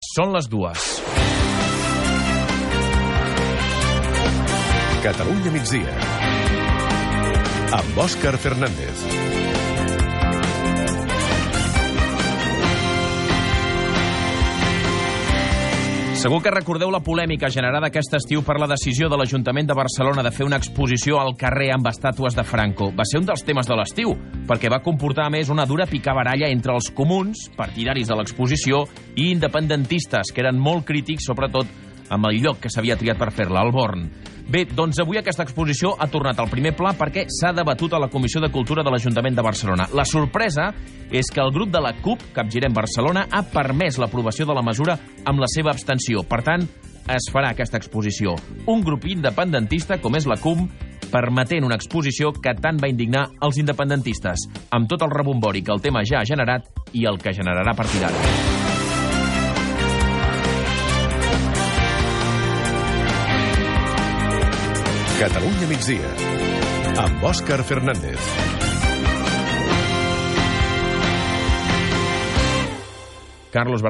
Són les dues. Catalunya migdia. Amb Òscar Fernández. Segur que recordeu la polèmica generada aquest estiu per la decisió de l'Ajuntament de Barcelona de fer una exposició al carrer amb estàtues de Franco. Va ser un dels temes de l'estiu, perquè va comportar a més una dura picabaralla entre els comuns, partidaris de l'exposició, i independentistes, que eren molt crítics, sobretot amb el lloc que s'havia triat per fer-la, el Born. Bé, doncs avui aquesta exposició ha tornat al primer pla perquè s'ha debatut a la Comissió de Cultura de l'Ajuntament de Barcelona. La sorpresa és que el grup de la CUP, Capgirem Barcelona, ha permès l'aprovació de la mesura amb la seva abstenció. Per tant, es farà aquesta exposició. Un grup independentista, com és la CUM, permetent una exposició que tant va indignar els independentistes, amb tot el rebombori que el tema ja ha generat i el que generarà a partir d'ara. Catalunya migdia. Amb Òscar Fernández. Carlos Baray,